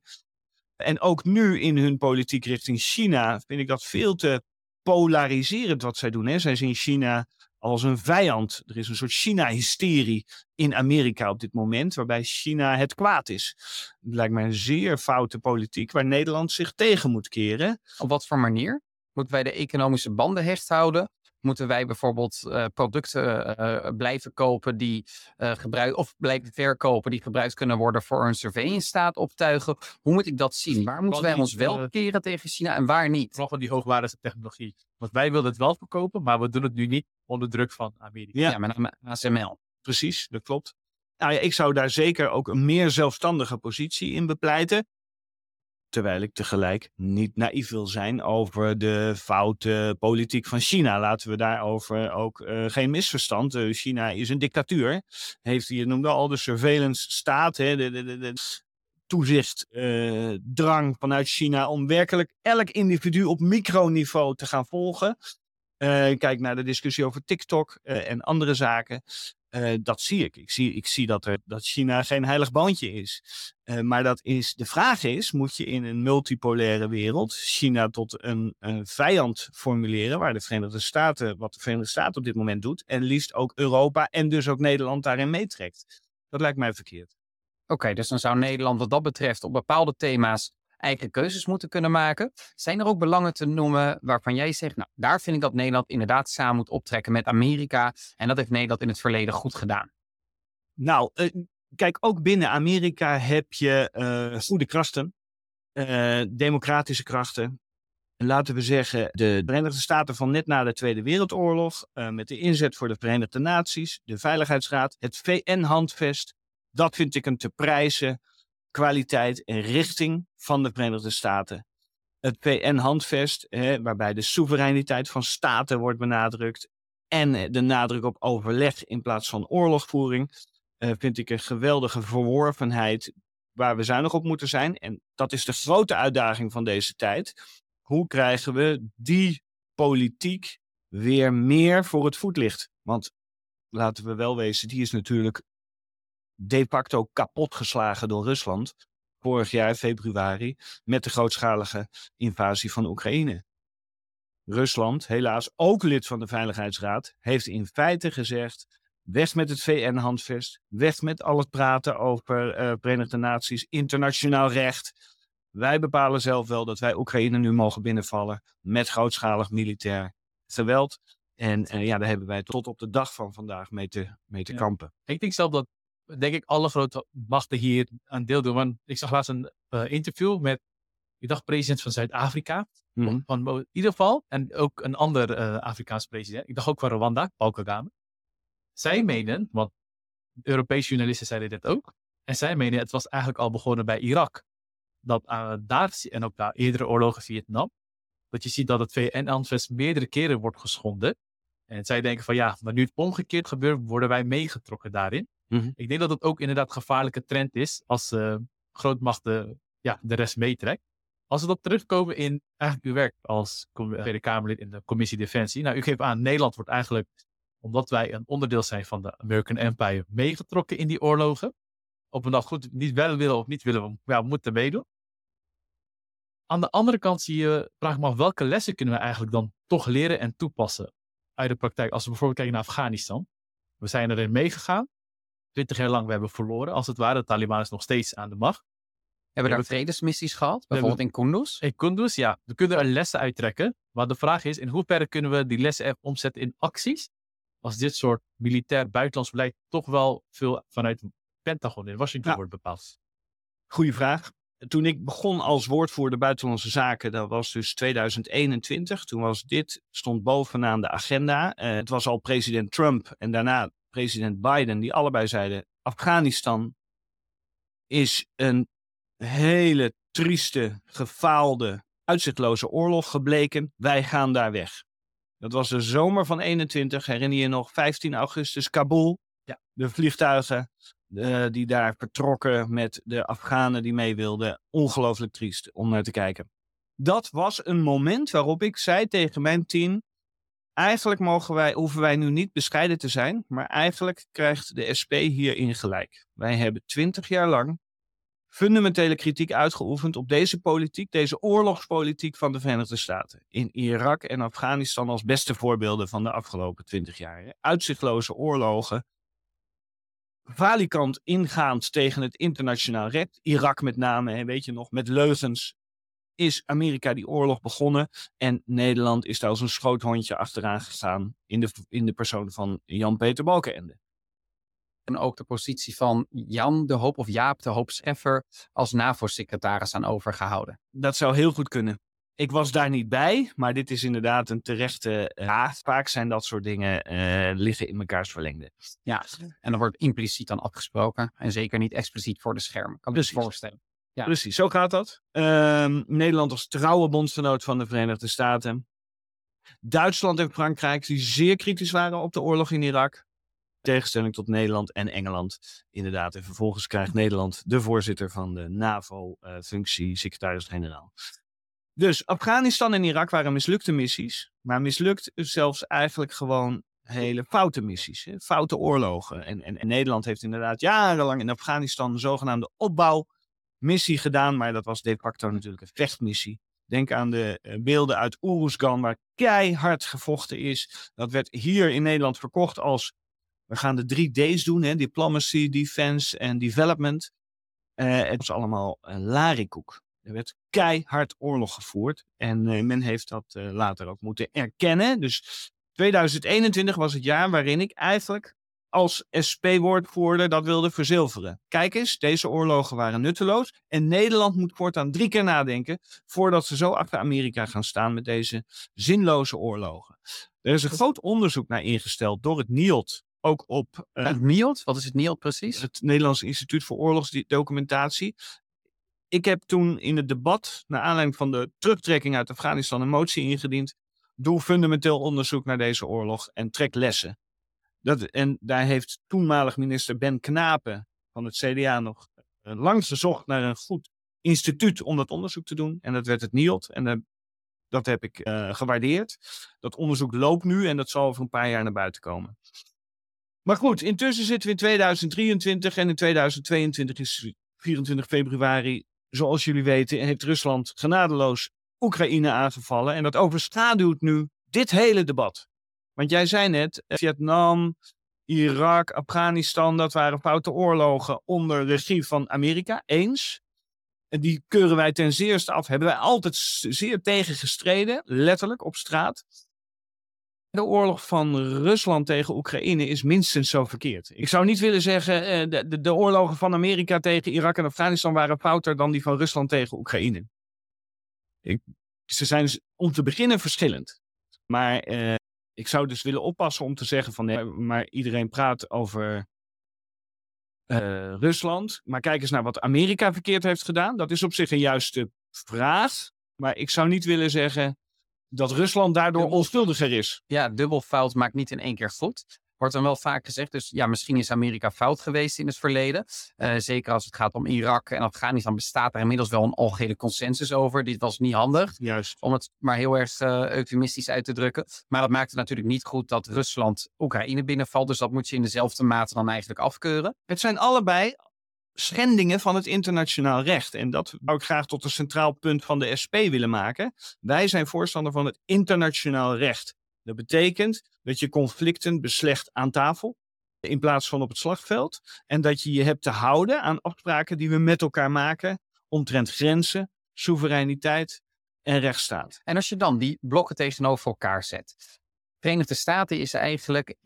En ook nu in hun politiek richting China vind ik dat veel te polariserend wat zij doen. Hè. Zij zien China als een vijand. Er is een soort China-hysterie in Amerika op dit moment, waarbij China het kwaad is. Het lijkt mij een zeer foute politiek waar Nederland zich tegen moet keren. Op wat voor manier? Moeten wij de economische banden hecht houden? Moeten wij bijvoorbeeld eh, producten eh, blijven kopen die uh, gebruikt of blijven verkopen die gebruikt kunnen worden voor een surveillance staat optuigen? Hoe moet ik dat zien? Waar moeten wij ons wel keren tegen China en waar niet? Vooral van die hoogwaardige technologie. Want wij willen het wel verkopen, maar we doen het nu niet onder druk van Amerika. Ja. Ja, met name ASML. Precies, dat klopt. Nou ja, ik zou daar zeker ook een meer zelfstandige positie in bepleiten. Terwijl ik tegelijk niet naïef wil zijn over de foute politiek van China. Laten we daarover ook eh, geen misverstand. Eh, China is een dictatuur. Heeft, je noemde al de surveillance staat, hè, de, de, toezichtdrang vanuit China om werkelijk elk individu op microniveau te gaan volgen. Eh, kijk naar de discussie over TikTok eh, en andere zaken. Eh, dat zie ik. Ik zie, ik zie dat, er, dat China geen heilig bandje is. Eh, maar dat is, de vraag is, moet je in een multipolaire wereld China tot een, vijand formuleren, waar de Verenigde Staten, wat de Verenigde Staten op dit moment doet, en liefst ook Europa en dus ook Nederland daarin meetrekt. Dat lijkt mij verkeerd. Oké, dus dan zou Nederland wat dat betreft op bepaalde thema's eigen keuzes moeten kunnen maken. Zijn er ook belangen te noemen waarvan jij zegt, nou, daar vind ik dat Nederland inderdaad samen moet optrekken met Amerika. En dat heeft Nederland in het verleden goed gedaan. Nou, uh, kijk, ook binnen Amerika heb je uh, goede krachten, uh, democratische krachten. Laten we zeggen, de Verenigde Staten van net na de Tweede Wereldoorlog, met de inzet voor de Verenigde Naties, de Veiligheidsraad, het VN-handvest. Dat vind ik een te prijzen kwaliteit en richting van de Verenigde Staten. Het VN-handvest, waarbij de soevereiniteit van staten wordt benadrukt en de nadruk op overleg in plaats van oorlogvoering, uh, vind ik een geweldige verworvenheid waar we zuinig op moeten zijn. En dat is de grote uitdaging van deze tijd. Hoe krijgen we die politiek weer meer voor het voetlicht? Want laten we wel wezen, die is natuurlijk de facto kapotgeslagen door Rusland. Vorig jaar februari met de grootschalige invasie van Oekraïne. Rusland, helaas ook lid van de Veiligheidsraad, heeft in feite gezegd: weg met het VN-handvest, weg met al het praten over uh, Verenigde Naties, internationaal recht. Wij bepalen zelf wel dat wij Oekraïne nu mogen binnenvallen met grootschalig militair geweld. En uh, ja, daar hebben wij tot op de dag van vandaag mee te, mee te ja. kampen. Ik denk zelf dat denk ik alle grote machten hier aan deel doen. Want ik zag laatst een uh, interview met, ik dacht president van Zuid-Afrika. Mhm. Mm. Van in ieder geval. En ook een ander uh, Afrikaans president. Ik dacht ook van Rwanda, Paul Kagame. Zij menen, want Europese journalisten zeiden dit ook. En zij menen, het was eigenlijk al begonnen bij Irak. Dat uh, daar, en ook daar eerdere oorlogen Vietnam. Dat je ziet dat het VN-handvest meerdere keren wordt geschonden. En zij denken van ja, maar nu het omgekeerd gebeurt, worden wij meegetrokken daarin. Mhm. Ik denk dat het ook inderdaad een gevaarlijke trend is als uh, grootmachten ja, de rest meetrekt. Als we dan terugkomen in eigenlijk uw werk als Tweede Kamerlid in de Commissie Defensie. Nou, u geeft aan, Nederland wordt eigenlijk omdat wij een onderdeel zijn van de American Empire, meegetrokken in die oorlogen. Of we dat goed niet wel willen of niet willen, we ja, moeten meedoen. Aan de andere kant zie je, vraag me af, welke lessen kunnen we eigenlijk dan toch leren en toepassen uit de praktijk? Als we bijvoorbeeld kijken naar Afghanistan. We zijn erin meegegaan. Twintig jaar lang, we hebben verloren, als het ware. De Taliban is nog steeds aan de macht. Hebben we daar vredesmissies gehad? Bijvoorbeeld in Kunduz? In Kunduz, ja. We kunnen er lessen uittrekken. Maar de vraag is, in hoeverre kunnen we die lessen omzetten in acties? Als dit soort militair buitenlands beleid toch wel veel vanuit het Pentagon in Washington wordt bepaald. Goeie vraag. Toen ik begon als woordvoerder buitenlandse zaken, dat was dus 2021. Toen was dit, stond bovenaan de agenda. Uh, het was al president Trump en daarna president Biden, die allebei zeiden: Afghanistan is een hele trieste, gefaalde, uitzichtloze oorlog gebleken. Wij gaan daar weg. Dat was de zomer van 21. Herinner je nog 15 augustus Kabul? Ja. De vliegtuigen uh, die daar vertrokken met de Afghanen die mee wilden. Ongelooflijk triest om naar te kijken. Dat was een moment waarop ik zei tegen mijn team: eigenlijk mogen wij, hoeven wij nu niet bescheiden te zijn, maar eigenlijk krijgt de SP hierin gelijk. Wij hebben twintig jaar lang fundamentele kritiek uitgeoefend op deze politiek, deze oorlogspolitiek van de Verenigde Staten. In Irak en Afghanistan als beste voorbeelden van de afgelopen twintig jaar. Uitzichtloze oorlogen. Valikant ingaand tegen het internationaal recht. Irak met name, weet je nog, met leugens is Amerika die oorlog begonnen. En Nederland is daar als een schoothondje achteraan gegaan in de, in de persoon van Jan-Peter Balkenende. En ook de positie van Jan de Hoop of Jaap de Hoop Scheffer als NAVO-secretaris aan overgehouden. Dat zou heel goed kunnen. Ik was daar niet bij, maar dit is inderdaad een terechte raad. Vaak zijn dat soort dingen uh, liggen in mekaars verlengde. Ja, en dan wordt impliciet dan afgesproken en zeker niet expliciet voor de schermen. Kan ik me voorstellen. Precies, zo gaat dat. Uh, Nederland als trouwe bondgenoot van de Verenigde Staten. Duitsland en Frankrijk, die zeer kritisch waren op de oorlog in Irak. Tegenstelling tot Nederland en Engeland. Inderdaad, en vervolgens krijgt Nederland de voorzitter van de NAVO-functie, secretaris-generaal. Dus Afghanistan en Irak waren mislukte missies, maar mislukt zelfs eigenlijk gewoon hele foute missies, hè? foute oorlogen. En, en, en, Nederland heeft inderdaad jarenlang in Afghanistan een zogenaamde opbouwmissie gedaan, maar dat was de facto natuurlijk een vechtmissie. Denk aan de uh, beelden uit Oeruzgan, waar keihard gevochten is. Dat werd hier in Nederland verkocht als we gaan de drie D's doen, hè? diplomacy, defense en development. Uh, het was allemaal uh, larikoek. Er werd keihard oorlog gevoerd en uh, men heeft dat later ook moeten erkennen. Dus 2021 was het jaar waarin ik eigenlijk als SP-woordvoerder dat wilde verzilveren. Kijk eens, deze oorlogen waren nutteloos en Nederland moet voortaan drie keer nadenken voordat ze zo achter Amerika gaan staan met deze zinloze oorlogen. Er is een groot onderzoek naar ingesteld door het NIOD ook op. Uh, het NIOD? Wat is het NIOD precies? Het Nederlands Instituut voor Oorlogsdocumentatie. Ik heb toen in het debat, naar aanleiding van de terugtrekking uit Afghanistan, een motie ingediend. Doe fundamenteel onderzoek naar deze oorlog en trek lessen. Dat, en daar heeft toenmalig minister Ben Knapen van het CDA nog uh, lang gezocht naar een goed instituut om dat onderzoek te doen. En dat werd het NIOD. En uh, dat heb ik uh, gewaardeerd. Dat onderzoek loopt nu en dat zal over een paar jaar naar buiten komen. Maar goed, intussen zitten we in 2023 en in 2022 is 24 februari, zoals jullie weten, heeft Rusland genadeloos Oekraïne aangevallen. En dat overschaduwt nu dit hele debat. Want jij zei net, eh, Vietnam, Irak, Afghanistan, dat waren foute oorlogen onder regie van Amerika. Eens. En die keuren wij ten zeerste af. Hebben wij altijd zeer tegen gestreden, letterlijk op straat de oorlog van Rusland tegen Oekraïne is minstens zo verkeerd. Ik zou niet willen zeggen, uh, de, de, de, oorlogen van Amerika tegen Irak en Afghanistan waren fouter dan die van Rusland tegen Oekraïne. Ik, ze zijn om te beginnen verschillend. Maar uh, ik zou dus willen oppassen om te zeggen van nee, maar iedereen praat over uh, Rusland. Maar kijk eens naar wat Amerika verkeerd heeft gedaan. Dat is op zich een juiste vraag. Maar ik zou niet willen zeggen, dat Rusland daardoor onschuldiger is. Ja, dubbel fout maakt niet in één keer goed. Wordt dan wel vaak gezegd. Dus ja, misschien is Amerika fout geweest in het verleden. Uh, zeker als het gaat om Irak en Afghanistan bestaat er inmiddels wel een algehele consensus over. Dit was niet handig. Juist. Om het maar heel erg uh, eufemistisch uit te drukken. Maar dat maakt het natuurlijk niet goed dat Rusland Oekraïne binnenvalt. Dus dat moet je in dezelfde mate dan eigenlijk afkeuren. Het zijn allebei schendingen van het internationaal recht. En dat zou ik graag tot een centraal punt van de SP willen maken. Wij zijn voorstander van het internationaal recht. Dat betekent dat je conflicten beslecht aan tafel in plaats van op het slagveld. En dat je je hebt te houden aan afspraken die we met elkaar maken omtrent grenzen, soevereiniteit en rechtsstaat. En als je dan die blokken tegenover elkaar zet. Verenigde Staten is eigenlijk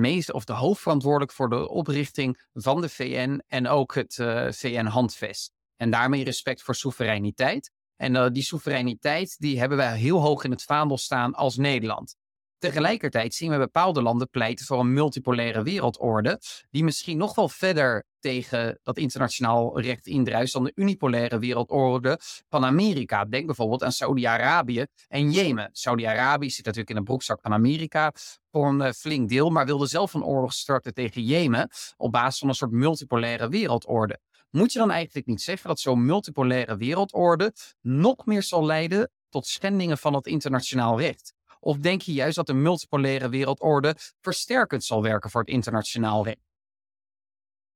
meest of de hoofdverantwoordelijk voor de oprichting van de VN en ook het eh, VN-handvest. En daarmee respect voor soevereiniteit. En uh, die soevereiniteit die hebben wij heel hoog in het vaandel staan als Nederland. Tegelijkertijd zien we bepaalde landen pleiten voor een multipolaire wereldorde, die misschien nog wel verder tegen dat internationaal recht indruist dan de unipolaire wereldorde van Amerika. Denk bijvoorbeeld aan Saudi-Arabië en Jemen. Saudi-Arabië zit natuurlijk in een broekzak van Amerika voor een uh, flink deel, maar wilde zelf een oorlog starten tegen Jemen op basis van een soort multipolaire wereldorde. Moet je dan eigenlijk niet zeggen dat zo'n multipolaire wereldorde nog meer zal leiden tot schendingen van het internationaal recht? Of denk je juist dat de multipolaire wereldorde versterkend zal werken voor het internationaal recht?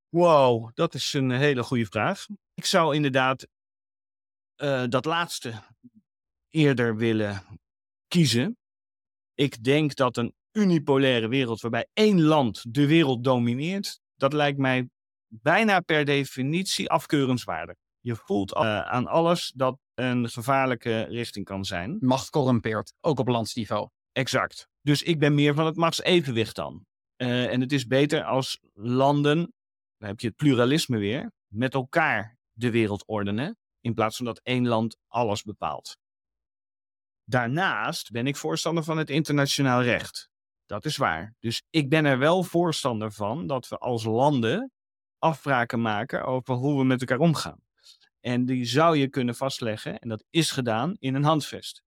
Wow, dat is een hele goede vraag. Ik zou inderdaad uh, dat laatste eerder willen kiezen. Ik denk dat een unipolaire wereld waarbij één land de wereld domineert, dat lijkt mij bijna per definitie afkeurenswaardig. Je voelt uh, aan alles dat een gevaarlijke richting kan zijn. Macht corrumpeert, ook op landsniveau. Exact. Dus ik ben meer van het machtsevenwicht dan. Uh, en het is beter als landen, dan heb je het pluralisme weer, met elkaar de wereld ordenen, in plaats van dat één land alles bepaalt. Daarnaast ben ik voorstander van het internationaal recht. Dat is waar. Dus ik ben er wel voorstander van dat we als landen afspraken maken over hoe we met elkaar omgaan. En die zou je kunnen vastleggen, en dat is gedaan, in een handvest.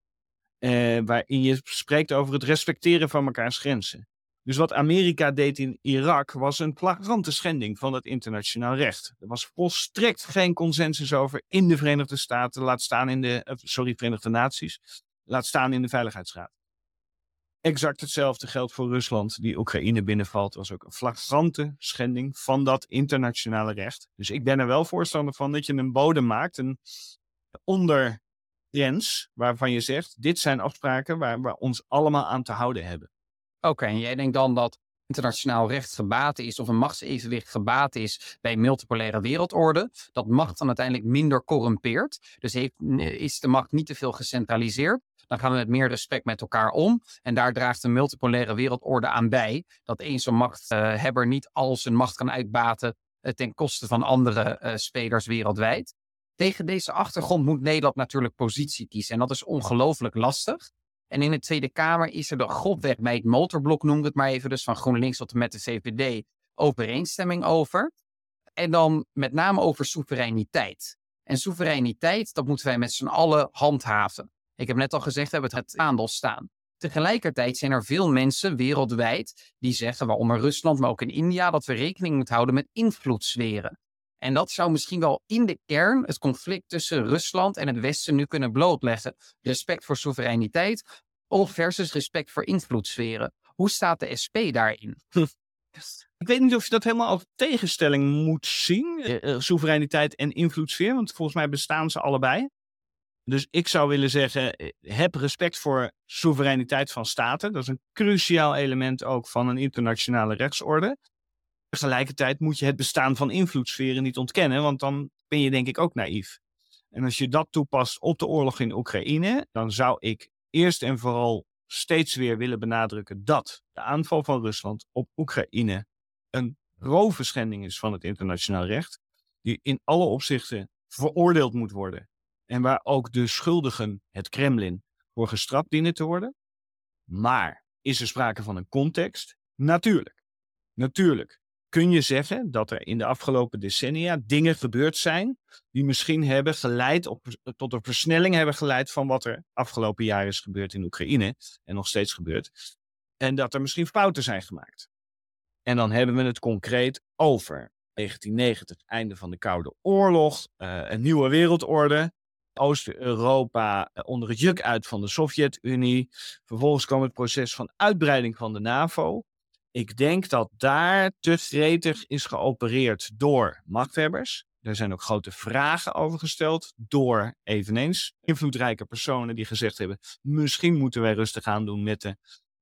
Uh, waarin je spreekt over het respecteren van elkaars grenzen. Dus wat Amerika deed in Irak was een flagrante schending van het internationaal recht. Er was volstrekt geen consensus over in de Verenigde Staten, laat staan in de, sorry, Verenigde Naties, laat staan in de Veiligheidsraad. Exact hetzelfde geldt voor Rusland, die Oekraïne binnenvalt. was ook een flagrante schending van dat internationale recht. Dus ik ben er wel voorstander van dat je een bodem maakt, een ondergrens, waarvan je zegt: dit zijn afspraken waar we ons allemaal aan te houden hebben. Oké, en jij denkt dan dat internationaal recht gebaat is of een machtsevenwicht gebaat is bij een multipolaire wereldorde, dat macht dan uiteindelijk minder corrumpeert. Dus heeft, is de macht niet te veel gecentraliseerd. Dan gaan we met meer respect met elkaar om. En daar draagt een multipolaire wereldorde aan bij. Dat één zo'n machthebber niet al zijn macht kan uitbaten eh, ten koste van andere uh, spelers wereldwijd. Tegen deze achtergrond moet Nederland natuurlijk positie kiezen. En dat is ongelooflijk lastig. En in de Tweede Kamer is er de grofweg bij het motorblok, noem het maar even, dus van GroenLinks tot en met de CVD, overeenstemming over. En dan met name over soevereiniteit. En soevereiniteit, dat moeten wij met z'n allen handhaven. Ik heb net al gezegd, we hebben het aandeel staan. Tegelijkertijd zijn er veel mensen wereldwijd die zeggen, waaronder Rusland, maar ook in India, dat we rekening moeten houden met invloedssferen. En dat zou misschien wel in de kern het conflict tussen Rusland en het Westen nu kunnen blootleggen. Respect voor soevereiniteit versus respect voor invloedssferen. Hoe staat de SP daarin? Ik weet niet of je dat helemaal als tegenstelling moet zien, uh, soevereiniteit en invloedssfeer, want volgens mij bestaan ze allebei. Dus ik zou willen zeggen, eh, heb respect voor soevereiniteit van staten. Dat is een cruciaal element ook van een internationale rechtsorde. Tegelijkertijd moet je het bestaan van invloedssferen niet ontkennen, want dan ben je denk ik ook naïef. En als je dat toepast op de oorlog in Oekraïne, dan zou ik eerst en vooral steeds weer willen benadrukken dat de aanval van Rusland op Oekraïne een grove schending is van het internationaal recht, die in alle opzichten veroordeeld moet worden en waar ook de schuldigen, het Kremlin, voor gestraft dienen te worden. Maar is er sprake van een context? Natuurlijk. Natuurlijk kun je zeggen dat er in de afgelopen decennia dingen gebeurd zijn die misschien hebben geleid op, tot een versnelling hebben geleid van wat er afgelopen jaar is gebeurd in Oekraïne en nog steeds gebeurt. En dat er misschien fouten zijn gemaakt. En dan hebben we het concreet over 1990, einde van de Koude Oorlog, uh, een nieuwe wereldorde. Oost-Europa eh, onder het juk uit van de Sovjet-Unie. Vervolgens kwam het proces van uitbreiding van de NAVO. Ik denk dat daar te gretig is geopereerd door machthebbers. Er zijn ook grote vragen over gesteld door eveneens invloedrijke personen die gezegd hebben: misschien moeten wij rustig aan doen met de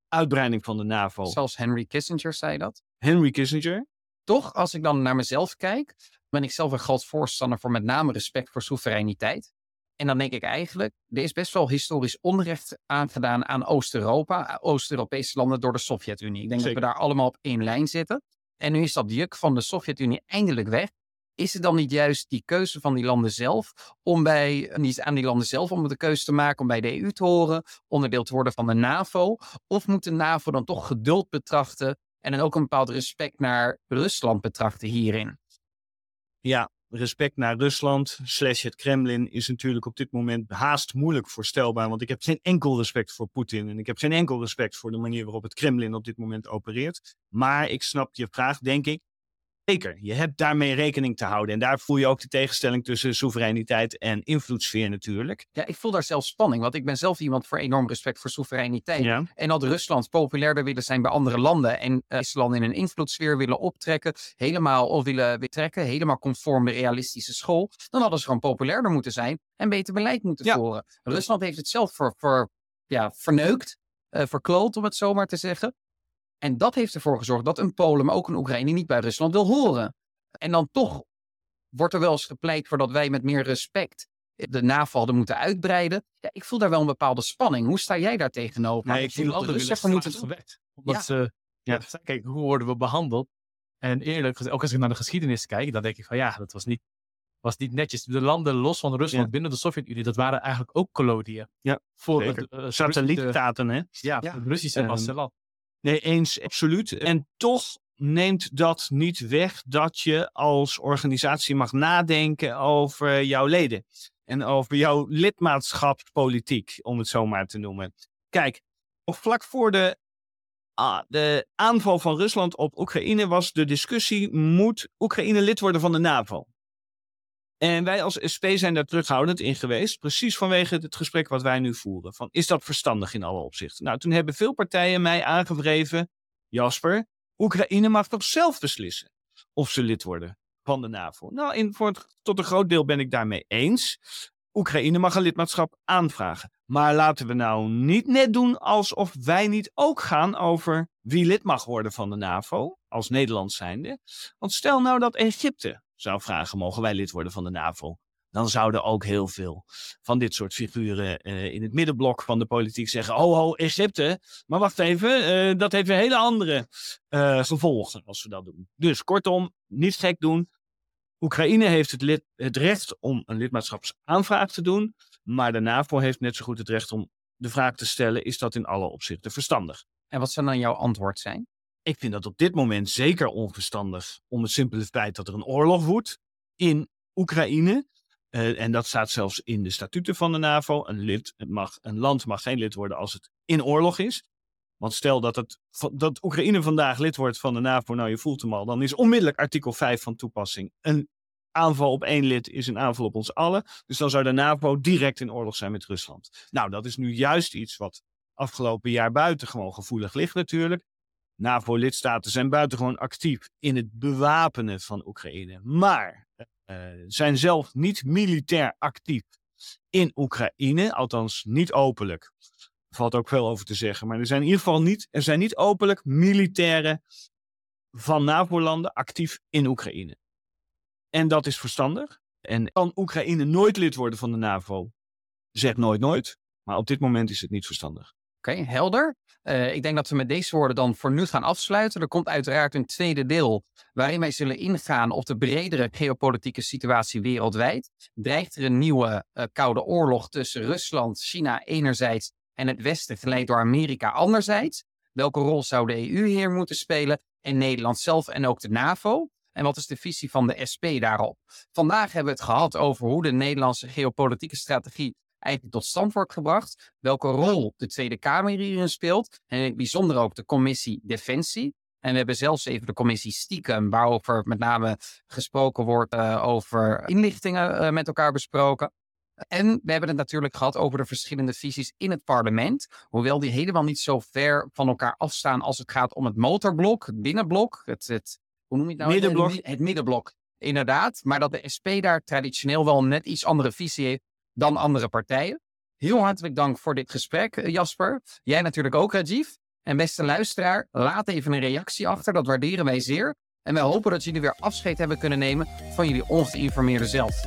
uitbreiding van de NAVO. Zelfs Henry Kissinger zei dat. Henry Kissinger. Toch, als ik dan naar mezelf kijk, ben ik zelf een groot voorstander voor met name respect voor soevereiniteit. En dan denk ik eigenlijk, er is best wel historisch onrecht aangedaan aan Oost-Europa, Oost-Europese landen door de Sovjet-Unie. Ik denk dat we daar allemaal op één lijn zitten. En nu is dat juk van de Sovjet-Unie eindelijk weg. Is het dan niet juist die keuze van die landen zelf, om bij, niet aan die landen zelf om de keuze te maken om bij de EU te horen, onderdeel te worden van de NAVO? Of moet de NAVO dan toch geduld betrachten en dan ook een bepaald respect naar Rusland betrachten hierin? Ja, respect naar Rusland slash het Kremlin is natuurlijk op dit moment haast moeilijk voorstelbaar. Want ik heb geen enkel respect voor Poetin en ik heb geen enkel respect voor de manier waarop het Kremlin op dit moment opereert. Maar ik snap je vraag, denk ik. Zeker, je hebt daarmee rekening te houden. En daar voel je ook de tegenstelling tussen soevereiniteit en invloedssfeer natuurlijk. Ja, ik voel daar zelf spanning, want ik ben zelf iemand voor enorm respect voor soevereiniteit. En dat Rusland populairder willen zijn bij andere landen en uh, in een invloedssfeer willen optrekken, helemaal of willen betrekken, helemaal conform de realistische school, dan hadden ze gewoon populairder moeten zijn en beter beleid moeten voeren. Rusland heeft het zelf voor, voor ja, verneukt, uh, verkloot om het zo maar te zeggen. En dat heeft ervoor gezorgd dat een Polen, maar ook een Oekraïne niet bij Rusland wil horen. En dan toch wordt er wel eens gepleit voor dat wij met meer respect de NAVO hadden moeten uitbreiden. Ja, ik voel daar wel een bepaalde spanning. Hoe sta jij daar tegenover? Nee, ik voel dat de Russen moeten gewekt. Omdat ja. ze, ja. kijk, hoe worden we behandeld? En eerlijk gezegd, ook als ik naar de geschiedenis kijk, dan denk ik van ja, dat was niet, was niet netjes. De landen los van Rusland binnen de Sovjet-Unie, dat waren eigenlijk ook koloniën. Ja, voor het, uh, Satellietstaten, hè? Ja, ja. het Russische um, vasteland. Nee, eens, absoluut. En toch neemt dat niet weg dat je als organisatie mag nadenken over jouw leden. En over jouw lidmaatschapspolitiek, om het zo maar te noemen. Kijk, vlak voor de, ah, de aanval van Rusland op Oekraïne was de discussie: moet Oekraïne lid worden van de NAVO? En wij als SP zijn daar terughoudend in geweest, precies vanwege het gesprek wat wij nu voeren. Van, is dat verstandig in alle opzichten? Nou, toen hebben veel partijen mij aangevreven, Jasper, Oekraïne mag toch zelf beslissen of ze lid worden van de NAVO. Nou, in, voor tot een groot deel ben ik daarmee eens. Oekraïne mag een lidmaatschap aanvragen. Maar laten we nou niet net doen alsof wij niet ook gaan over wie lid mag worden van de NAVO, als Nederland zijnde. Want stel nou dat Egypte zou vragen: mogen wij lid worden van de NAVO? Dan zouden ook heel veel van dit soort figuren uh, in het middenblok van de politiek zeggen: Oh, oh, Egypte. Maar wacht even, uh, dat heeft een hele andere uh, gevolgen als we dat doen. Dus kortom, niet gek doen. Oekraïne heeft het, lid, het recht om een lidmaatschapsaanvraag te doen. Maar de NAVO heeft net zo goed het recht om de vraag te stellen: is dat in alle opzichten verstandig? En wat zou dan jouw antwoord zijn? Ik vind dat op dit moment zeker onverstandig. Om het simpele feit dat er een oorlog woedt in Oekraïne. Uh, en dat staat zelfs in de statuten van de NAVO. Een, lid, mag, een land mag geen lid worden als het in oorlog is. Want stel dat, het, dat Oekraïne vandaag lid wordt van de NAVO, nou je voelt hem al, dan is onmiddellijk artikel 5 van toepassing. Een aanval op één lid is een aanval op ons allen. Dus dan zou de NAVO direct in oorlog zijn met Rusland. Nou, dat is nu juist iets wat afgelopen jaar buitengewoon gevoelig ligt natuurlijk. NAVO-lidstaten zijn buitengewoon actief in het bewapenen van Oekraïne, maar uh, zijn zelf niet militair actief in Oekraïne, althans niet openlijk. Er valt ook veel over te zeggen, maar er zijn in ieder geval niet, er zijn niet openlijk militairen van NAVO-landen actief in Oekraïne. En dat is verstandig. En kan Oekraïne nooit lid worden van de NAVO? Zeg nooit nooit. Maar op dit moment is het niet verstandig. Oké, helder. Uh, ik denk dat we met deze woorden dan voor nu gaan afsluiten. Er komt uiteraard een tweede deel waarin wij zullen ingaan op de bredere geopolitieke situatie wereldwijd. Dreigt er een nieuwe uh, koude oorlog tussen Rusland, China enerzijds en het Westen, geleid door Amerika anderzijds? Welke rol zou de EU hier moeten spelen en Nederland zelf en ook de NAVO? En wat is de visie van de SP daarop? Vandaag hebben we het gehad over hoe de Nederlandse geopolitieke strategie eigenlijk tot stand wordt gebracht. Welke rol de Tweede Kamer hierin speelt. En in het bijzonder ook de commissie Defensie. En we hebben zelfs even de commissie stiekem, waarover met name gesproken wordt uh, over inlichtingen uh, met elkaar besproken. En we hebben het natuurlijk gehad over de verschillende visies in het parlement. Hoewel die helemaal niet zo ver van elkaar afstaan als het gaat om het motorblok, het binnenblok, het, het hoe noem je het nou? Middenblok. Het, het middenblok, inderdaad. Maar dat de SP daar traditioneel wel een net iets andere visie heeft dan andere partijen. Heel hartelijk dank voor dit gesprek, eh, Jasper. Jij natuurlijk ook, Rajiv. En beste luisteraar, laat even een reactie achter. Dat waarderen wij zeer. En wij hopen dat jullie weer afscheid hebben kunnen nemen van jullie ongeïnformeerde zelf.